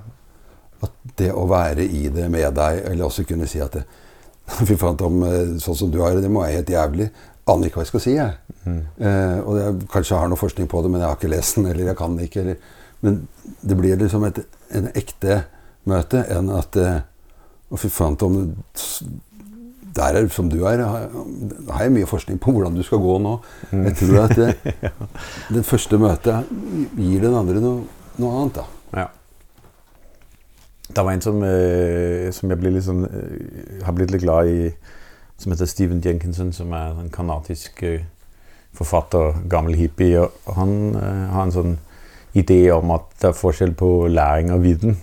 Speaker 1: At det å være i det med deg, eller også kunne si at det, Fy faen, Tom, eh, sånn som du har det, det må være helt jævlig. Aner ikke hva jeg skal si, jeg.
Speaker 2: Mm.
Speaker 1: Eh, og jeg kanskje har noe forskning på det, men jeg har ikke lest den, eller jeg kan det ikke. Eller, men det blir liksom et en ekte møte enn at eh, Å, fy faen, Tom. Der er som du er, har jeg mye forskning på hvordan du skal gå nå.
Speaker 2: Mm.
Speaker 1: Jeg tror at det, det første møtet gir den andre noe, noe annet, da.
Speaker 2: Ja. Det var en som, øh, som jeg ble sånn, har blitt litt glad i, som heter Stephen Jenkinson, som er en kanadisk forfatter, gammel hippie. Og han har en sånn idé om at det er forskjell på læring og viten.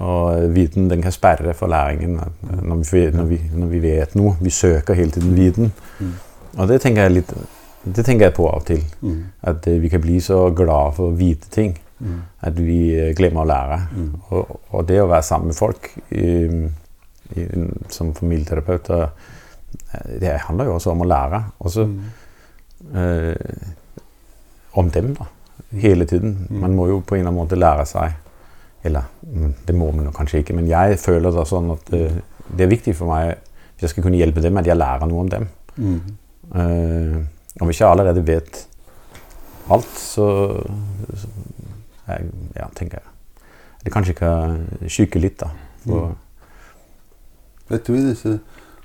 Speaker 2: Og øh, viten den kan sperre for læringen øh, når vi, når, vi, når vi vet noe. Vi søker hele tiden viten.
Speaker 1: Mm.
Speaker 2: Og det tenker jeg litt det tenker jeg på av og til.
Speaker 1: Mm.
Speaker 2: At øh, vi kan bli så glad for å vite ting
Speaker 1: Mm.
Speaker 2: at vi øh, glemmer å lære.
Speaker 1: Mm.
Speaker 2: Og, og det å være sammen med folk i, i, som familieterapeuter, eh, det handler jo også om å lære. Også
Speaker 1: Mm.
Speaker 2: eh, om dem, da. Hele tiden. Man må jo på en eller annen måte lære seg Eller mm, det må man kanskje ikke, men jeg føler det sånn at eh, det er viktig for meg hvis jeg skal kunne hjelpe dem, at jeg lærer noe om dem.
Speaker 1: Mm.
Speaker 2: Eh, og hvis jeg allerede vet alt, så, så jeg, ja, tenker jeg det kanskje kan skyke litt, da. For,
Speaker 1: Jeg tror disse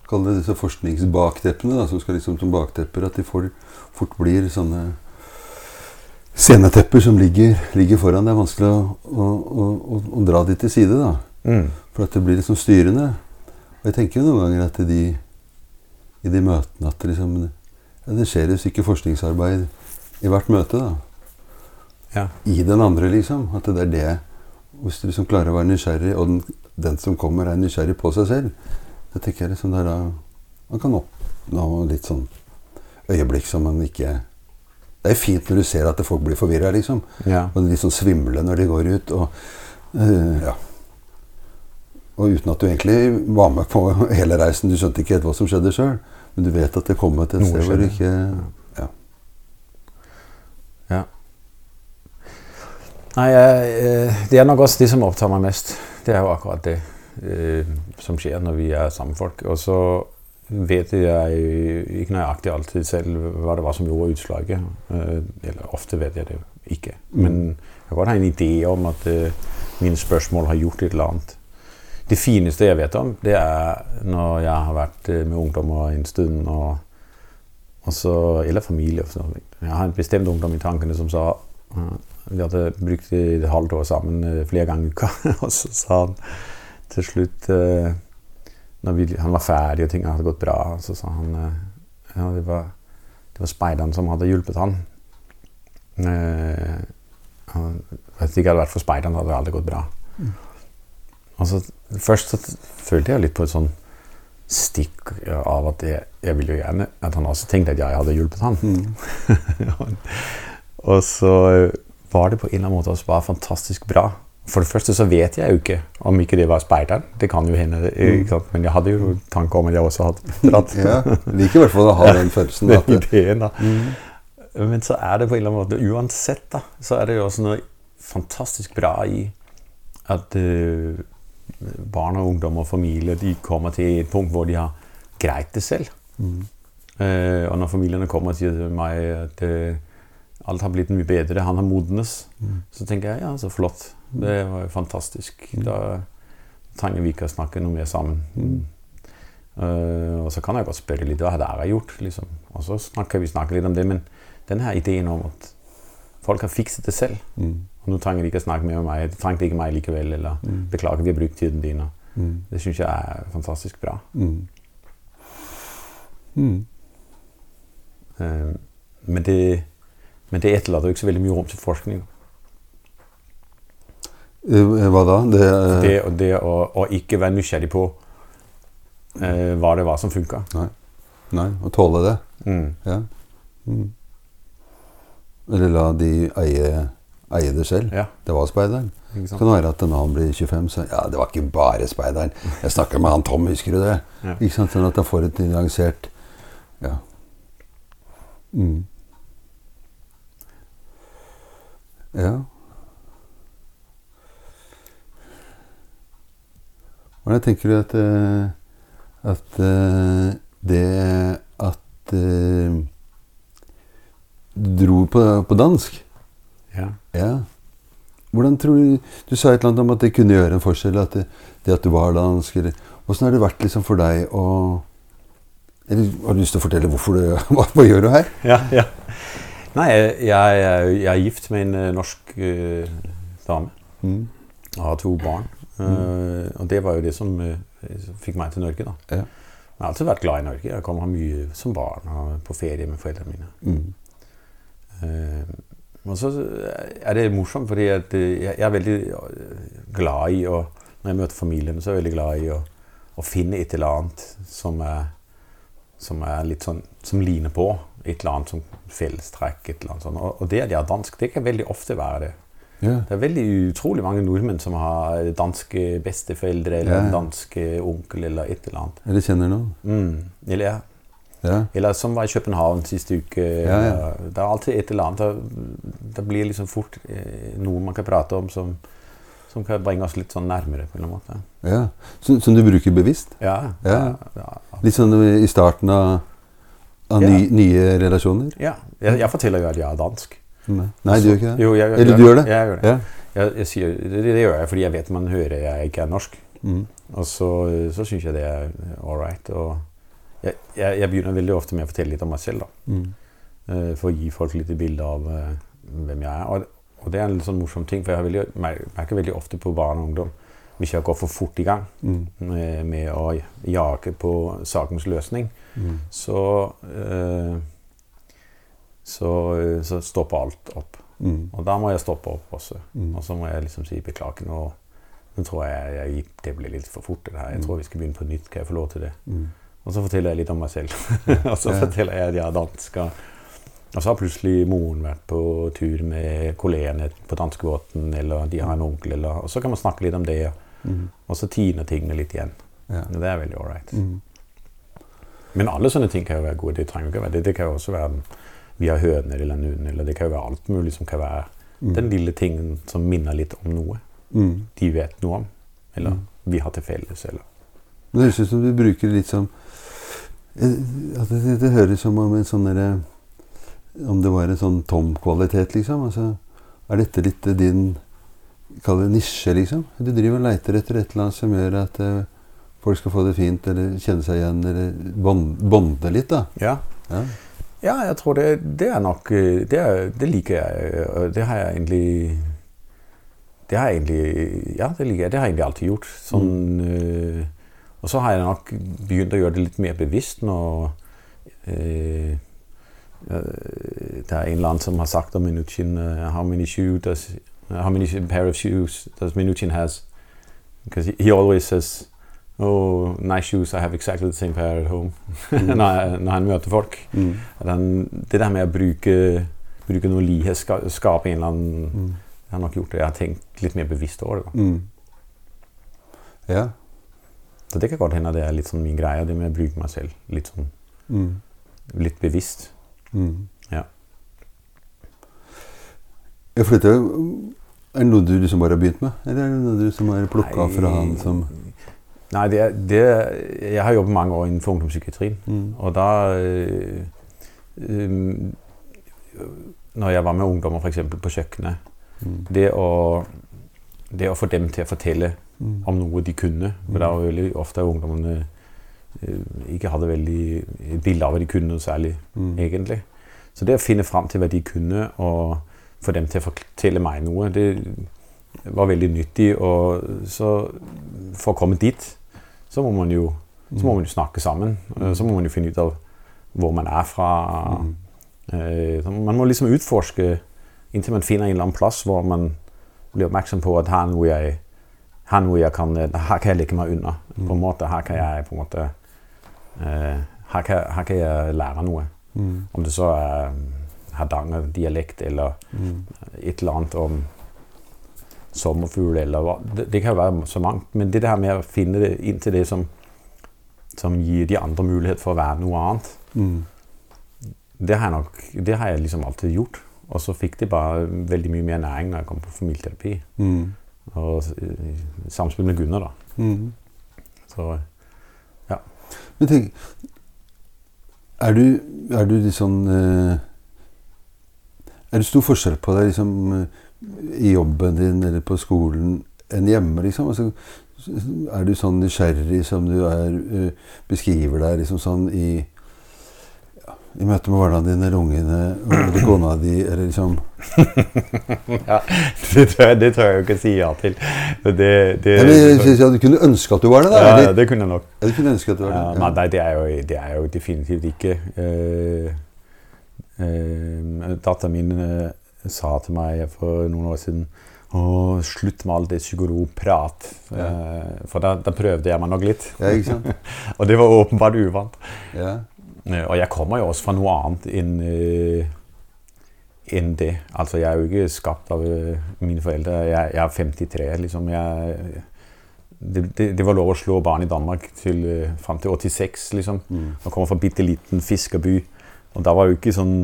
Speaker 1: Kall det disse forskningsbakteppene da, som skal liksom som bakdepper, at de får, fort blir sånne scenetepper som ligger, ligger foran. Det er vanskelig å, å, å, å, dra de til side, da.
Speaker 2: mm,
Speaker 1: For at det blir liksom styrende. Og jeg tenker jo noen ganger at de, i de møtene at det liksom ja, Det skjer jo sikkert forskningsarbeid i hvert møte, da.
Speaker 2: ja.
Speaker 1: I den andre, liksom. At det er det Hvis du liksom klarer å være nysgjerrig, og den, den som kommer, er nysgjerrig på seg selv, da tenker jeg liksom der, da Man kan oppnå litt sånn øyeblikk som man ikke Det er fint når du ser at folk blir forvirra, liksom.
Speaker 2: ja.
Speaker 1: Og litt sånn svimle når de går ut. Og, uh, ja. og uten at du egentlig var med på hele reisen. Du skjønte ikke helt hva som skjedde sjøl, men du vet at det kom til et sted hvor du ikke ja.
Speaker 2: Ja. Nei, eh, det er nok også det som opptar meg mest. Det er jo akkurat det eh, som skjer når vi er sammen folk. Og så vet jeg ikke nøyaktig alltid selv hva det var som gjorde utslaget. Eh, eller ofte vet jeg det ikke. Men jeg kan godt ha en idé om at eh, mine spørsmål har gjort et eller annet. Det fineste jeg vet om, det er når jeg har vært eh, med ungdommer en stund, og, og så, eller familie. Jeg har en bestemt ungdom i tankene som sa Vi hadde brukt et halvt år sammen flere ganger i uka. og så sa han til slutt når vi, Han var ferdig og ting hadde gått bra, så sa han eh, ja, det var, det var speideren som hadde hjulpet han. Eh, han- Hvis det ikke hadde vært for speideren, hadde det aldri gått bra. Mm. så, først så følte jeg litt på et sånn stikk av at jeg, jeg ville jo gjerne at han også tenkte at jeg hadde hjulpet han. og så var det på en eller annen måte også bare fantastisk bra. For det første så vet jeg jo ikke om ikke det var speideren. Det kan jo hende, ikke sant? men jeg hadde jo tanke om at jeg også hadde dratt.
Speaker 1: ja. Liker i hvert fall å ha den følelsen.
Speaker 2: Den ideen, da. Men så er det på en eller annen måte Uansett, da, så er det jo også noe fantastisk bra i at uh, barn og ungdom og familie de kommer til et punkt hvor de har greit det selv. Eh, og når familiene kommer og sier til meg at eh, alt har blitt mye bedre, han har modnes, så tenker jeg ja, så flott. Det var jo fantastisk. Da trenger vi ikke å snakke noe mer sammen. Eh, og så kan jeg godt spørre litt hva har dere gjort. Liksom. Og så snakker vi snakker litt om det, men denne ideen om at folk har fikset det selv.
Speaker 1: mm,
Speaker 2: Og nå trenger de ikke å snakke mer med meg. De trengte ikke meg likevel. Eller beklager, vi har brukt tiden din.
Speaker 1: mm,
Speaker 2: Det syns jeg er fantastisk bra.
Speaker 1: mm. Mm.
Speaker 2: Eh, men det, men det etterlater jo ikke så veldig mye rom til forskning.
Speaker 1: Eh, Hva da? Det, eh,
Speaker 2: Det, det å, å ikke være nysgjerrig på eh, hva det var som funka.
Speaker 1: Nei. Nei, å tåle det.
Speaker 2: Mm.
Speaker 1: Ja. Mm. Eller la de eie, eie det selv.
Speaker 2: Ja,
Speaker 1: Det var speideren. Det kan være at når han blir 25, så Ja, det var ikke bare speideren. Jeg snakka med han Tom, husker du det?
Speaker 2: Ja.
Speaker 1: Ikke sant? Sånn at han får et nyansert Ja. Mm. Ja. Hvordan tenker du at eh, at eh, det at eh, du dro på, på dansk
Speaker 2: Ja.
Speaker 1: ja. Hvordan tror Du Du sa et eller annet om at det kunne gjøre en forskjell. At det, det at du var dansk Hvordan har det vært liksom for deg å eller, Har du lyst til å fortelle hvorfor du Hva, hva gjør du her?
Speaker 2: ja, ja. Nei, jeg, jeg, er- jeg gift med en eh, norsk uh, dame.
Speaker 1: Mm.
Speaker 2: og har to barn. Uh, og det var jo det som fikk meg til Norge. da.
Speaker 1: Ja.
Speaker 2: Jeg har alltid vært glad i Norge. Jeg kommer her mye som barn og på ferie med foreldrene mine.
Speaker 1: Mm.
Speaker 2: Og så er det morsomt, fordi jeg, jeg er veldig glad i å Når jeg møter familien, så er jeg veldig glad i å, å finne et eller annet som er, som er litt sånn Som ligner på et eller annet som fellestrekk. et eller annet sånt. Og, og det at jeg er dansk, det kan veldig ofte være det.
Speaker 1: Ja.
Speaker 2: Det er veldig utrolig mange nordmenn som har danske besteforeldre eller
Speaker 1: Ja, ja.
Speaker 2: danske onkel eller et eller annet.
Speaker 1: Eller kjenner noen?
Speaker 2: Mm. Eller,
Speaker 1: Ja.
Speaker 2: eller som var i København siste uke. Det er alltid et eller annet. det blir liksom fort eh, noe man kan prate om som, som kan bringe oss litt sånn nærmere. på en måte.
Speaker 1: Ja. Som, som du bruker bevisst?
Speaker 2: Ja.
Speaker 1: Ja.
Speaker 2: ja,
Speaker 1: Litt sånn i starten av, av
Speaker 2: Ja.
Speaker 1: nye relasjoner?
Speaker 2: ja. Jeg, jeg forteller jo at jeg er dansk.
Speaker 1: Nei, Nei du gjør ikke det?
Speaker 2: Jo, jeg,
Speaker 1: Eller du gjør det?
Speaker 2: Jeg gjør det.
Speaker 1: Ja.
Speaker 2: Sier, det, det gjør jeg fordi jeg vet man hører jeg ikke er norsk.
Speaker 1: Mm.
Speaker 2: Og så, så syns jeg det er all right. Og jeg, jeg, begynner veldig ofte med å fortelle litt om meg selv. da.
Speaker 1: Mm.
Speaker 2: Uh, For å gi folk litt bilde av uh, hvem jeg er. Og, og det er en litt sånn morsom ting, for jeg har veldig, merker veldig ofte på barn og ungdom hvis jeg går for fort i gang
Speaker 1: Mm.
Speaker 2: med, med å jage på sakens løsning,
Speaker 1: Mm.
Speaker 2: så, eh, så, så stopper alt opp.
Speaker 1: Mm.
Speaker 2: Og da må jeg stoppe opp også.
Speaker 1: Mm.
Speaker 2: Og så må jeg liksom si beklager. Nå, nå tror jeg, jeg det ble litt for fort. det her. Jeg
Speaker 1: Mm.
Speaker 2: tror vi skal begynne på nytt. Kan jeg få lov til det?
Speaker 1: Mm.
Speaker 2: Og så forteller jeg litt om meg selv. og så forteller jeg at jeg er dansk. Og og så har plutselig moren vært på tur med kollegene på danskebåten, eller de har en onkel, eller, og så kan man snakke litt om det.
Speaker 1: Mm.
Speaker 2: Og så tiner tingene litt igjen.
Speaker 1: Ja.
Speaker 2: Det er veldig ålreit.
Speaker 1: Mm.
Speaker 2: Men alle sånne ting kan jo være gode. Det trenger ikke være det. Det kan jo også være vi har høner eller en eller det kan jo være alt mulig som kan være
Speaker 1: Mm.
Speaker 2: den lille tingen som minner litt om noe
Speaker 1: Mm.
Speaker 2: de vet noe om, eller
Speaker 1: Mm.
Speaker 2: vi har til felles. Eller.
Speaker 1: Men Det høres ut som du bruker litt som eh, at det, det høres som om en sånn derre Om det var en sånn tom kvalitet, liksom. Altså, er dette litt din Kall det nisje, liksom? Du driver og leiter etter et eller annet som gjør at uh, folk skal få det fint, eller kjenne seg igjen, eller bond- bonde litt, da.
Speaker 2: Ja.
Speaker 1: Ja.
Speaker 2: Ja, jeg tror det, det er nok eh, det, er, det liker jeg. og Det har jeg egentlig Det har jeg egentlig Ja, det liker jeg. Det har jeg egentlig alltid gjort. Sånn, eh, og så har jeg nok begynt å gjøre det litt mer bevisst når øh, øh, Det er en eller annen som har sagt om Minuchin uh, How many shoes does How many pair of shoes does Minuchin has? Because he, he always says Oh, nice shoes. I have exactly the same pair at home. når, jeg- når han møter folk.
Speaker 1: Mm.
Speaker 2: Og Den, det der med å bruke, bruke noe likhet, ska, skape en eller annen
Speaker 1: Mm.
Speaker 2: Jeg har nok gjort det. Jeg har tenkt litt mer bevisst over det.
Speaker 1: Mm. Ja.
Speaker 2: Så det kan godt hende det er litt sånn min greie, det med å bruke meg selv litt sånn
Speaker 1: Mm.
Speaker 2: litt bevisst.
Speaker 1: Mm.
Speaker 2: Ja,
Speaker 1: for er det noe du liksom bare har begynt med? Eller er det noe du som har plukka fra han som
Speaker 2: Nei, det, er- det er- Jeg har jobbet mange år innenfor ungdomspsykiatrien.
Speaker 1: mm.
Speaker 2: Og da øh, øh, Når jeg var med ungdommer f.eks. på kjøkkenet
Speaker 1: Mm.
Speaker 2: det å, det å få dem til å fortelle
Speaker 1: Mm.
Speaker 2: om noe de kunne. For det var veldig ofte ungdommene eh, ikke hadde veldig et bilde av hva de kunne noe særlig,
Speaker 1: Mm.
Speaker 2: egentlig. Så det å finne fram til hva de kunne, og få dem til å fortelle meg noe, det var veldig nyttig. Og så for å komme dit, så må man jo, så må man jo snakke sammen.
Speaker 1: Mm.
Speaker 2: Så må man jo finne ut av hvor man er fra.
Speaker 1: Mm.
Speaker 2: Eh, Man må liksom utforske inntil man finner en eller annen plass hvor man blir oppmerksom på at her er noe jeg, her, er noe jeg kan, her kan jeg legge meg unna. på en måte. Her kan jeg på en måte eh, her, kan, her kan jeg lære noe.
Speaker 1: Mm.
Speaker 2: Om det så er mm, Hardanger-dialekt eller
Speaker 1: Mm.
Speaker 2: et eller annet om sommerfugl eller hva. Det, det kan jo være så mangt. Men det der med å finne det inn til det som, som gir de andre mulighet for å være noe annet,
Speaker 1: Mm.
Speaker 2: det har jeg, nok, det har jeg liksom alltid gjort. Og så fikk de bare veldig mye mer næring når jeg kom på familieterapi.
Speaker 1: Mm.
Speaker 2: Og i samspill med Gunnar, da.
Speaker 1: Mm.
Speaker 2: Så
Speaker 1: Men tenk Er du, er du litt sånn eh, Er det stor forskjell på deg liksom, i jobben din eller på skolen enn hjemme, liksom? Altså, er du sånn nysgjerrig som du er, eh, beskriver deg liksom sånn i ja, i møte med barna dine eller ungene eller kona di, eller liksom
Speaker 2: ja, det, tør jeg, det tør jeg jo ikke si ja til. Det, det,
Speaker 1: ja, men jeg, Du kunne ønske at du var det, da?
Speaker 2: ja, det kunne jeg nok.
Speaker 1: Ja, du kunne ønske at du var
Speaker 2: Ja,
Speaker 1: det.
Speaker 2: nei, nei, det er, jo, det er jo definitivt ikke. Uh, Datteren min eh, sa til meg for noen år siden å, slutt med all det psykologprat. Eh, for da, da prøvde jeg meg nok litt.
Speaker 1: Ja, ikke sant?
Speaker 2: Og det var åpenbart uvant.
Speaker 1: Ja.
Speaker 2: Eh, Og jeg kommer jo også fra noe annet enn enn det. Altså, jeg er jo ikke skapt av mine foreldre. Jeg, jeg er 53, liksom. Jeg, det, det, det var lov å slå barn i Danmark til, fram til 86, liksom.
Speaker 1: Mm.
Speaker 2: Og kommer fra en bitte liten fiskerby. Og da var jo ikke sånn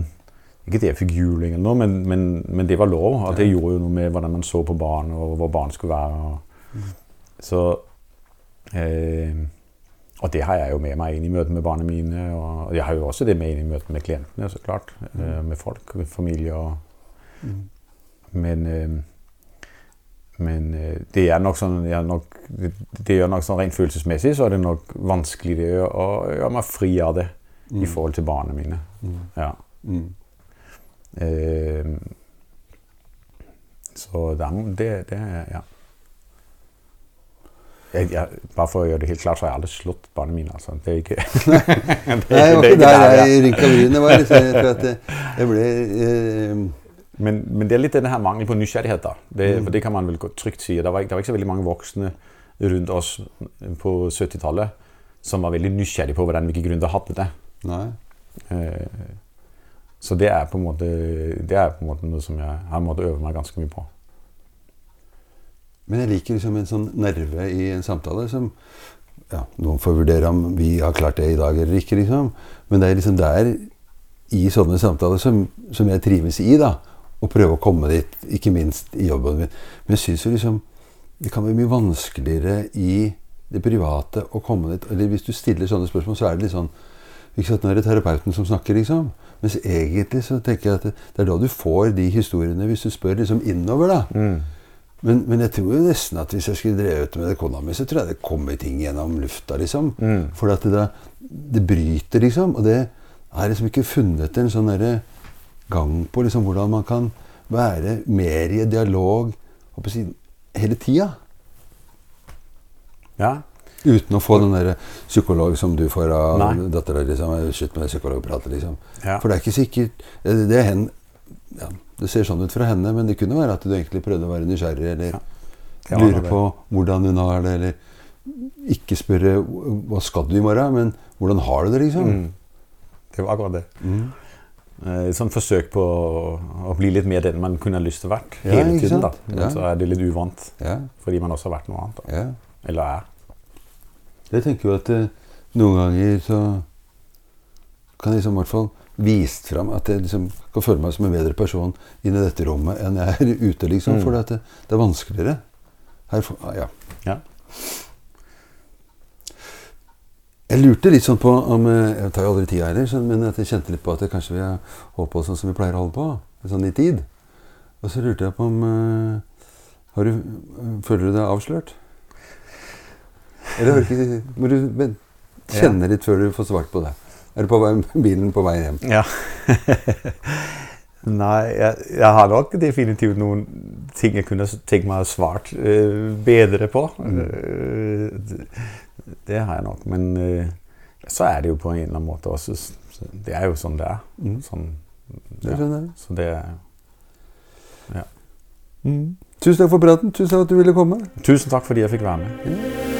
Speaker 2: Ikke det jeg fikk juling eller noe, men, men, men det var lov. Og det gjorde jo noe med hvordan man så på barn, og hvor barn skulle være. Og, Så eh, Og det har jeg jo med meg inn i møtet med barna mine. Og jeg har jo også det med inn i møtet med klientene, så klart. Eh, med folk, med familie og Men eh, men eh, det er nok sånn, jeg er nok, det, det gjør nok sånn rent følelsesmessig så er det nok vanskeligere å gjøre meg fri av det i forhold til barna mine. Ja.
Speaker 1: Mm.
Speaker 2: Eh, så det, det, er Ja. Jeg, jeg, bare for å gjøre det helt klart, så har jeg aldri slått barna mine. Altså. Det er ikke det, er
Speaker 1: Nei, var
Speaker 2: det er
Speaker 1: ikke der jeg rynka brynene. var. liksom. Jeg tror at jeg, ble eh,
Speaker 2: Men, men det er litt denne her mangelen på nysgjerrighet. da. Det, for det kan man vel trygt si. Det var, det var ikke så veldig mange voksne rundt oss på 70-tallet som var veldig nysgjerrige på hvordan hvilke grunner hadde det.
Speaker 1: Nei.
Speaker 2: Eh, Så det er på en måte, det er på en måte noe som jeg har måttet øve meg ganske mye på.
Speaker 1: Men jeg liker liksom en sånn nerve i en samtale som ja, Noen får vurdere om vi har klart det i dag eller ikke, liksom. Men det er liksom der i sånne samtaler som, som jeg trives i, da. Å prøve å komme dit, ikke minst i jobben min. Men jeg syns jo liksom det kan være mye vanskeligere i det private å komme dit. Eller hvis du stiller sånne spørsmål, så er det litt sånn Nå er det terapeuten som snakker, liksom. Mens egentlig så tenker jeg at det, det er da du får de historiene, hvis du spør liksom innover, da. Men, men jeg tror jo nesten at hvis jeg skulle drevet med det kona mi, så tror jeg det kommer ting gjennom lufta, liksom. For at det, det bryter, liksom. Og det er liksom ikke funnet en sånn derre gang på liksom hvordan man kan være mer i dialog håper si, hele tida.
Speaker 2: Ja,
Speaker 1: Uten å få den der psykolog som du får av dattera. Liksom. Slutt med det psykologpratet, liksom.
Speaker 2: Ja.
Speaker 1: For det er ikke sikkert Det, det, hen, ja, det ser sånn ut fra henne, men det kunne være at du egentlig prøvde å være nysgjerrig, eller
Speaker 2: ja.
Speaker 1: lure på hvordan hun har det, eller ikke spørre hva skal du i morgen, men hvordan har du det, liksom.
Speaker 2: Mm. Det var akkurat det. Eh, Et sånt forsøk på å, bli litt mer den man kunne ha lyst til å vært hele tiden. da. Men så er det litt uvant,
Speaker 1: Ja,
Speaker 2: fordi man også har vært noe annet. Eller er.
Speaker 1: Jeg tenker jo at eh, noen ganger så kan jeg liksom i hvert fall vist fram at jeg liksom kan føle meg som en bedre person inni dette rommet enn jeg er ute, liksom.
Speaker 2: Mm.
Speaker 1: For det, det er vanskeligere. Her, ah, ja.
Speaker 2: Ja.
Speaker 1: Jeg lurte litt sånn på om eh, Jeg tar jo aldri tida heller, sånn, men at jeg kjente litt på at jeg kanskje vil holde på sånn som vi pleier å holde på. Sånn i tid. Og så lurte jeg på om eh, har du, Føler du deg avslørt? Eller ikke Må du kjenne litt før du får svart på det. Er du på vei, bilen på vei hjem?
Speaker 2: Ja. Nei, jeg, jeg har nok definitivt noen ting jeg kunne tenkt meg å svart uh, bedre på. Eh, det, det har jeg nok. Men uh, så er det jo på en eller annen måte også Det er jo sånn det er.
Speaker 1: Mm.
Speaker 2: Sånn, ja. Så det er
Speaker 1: Tusen takk for praten. Tusen takk for at du ville komme.
Speaker 2: Tusen takk fordi jeg fikk være med.
Speaker 1: Ja.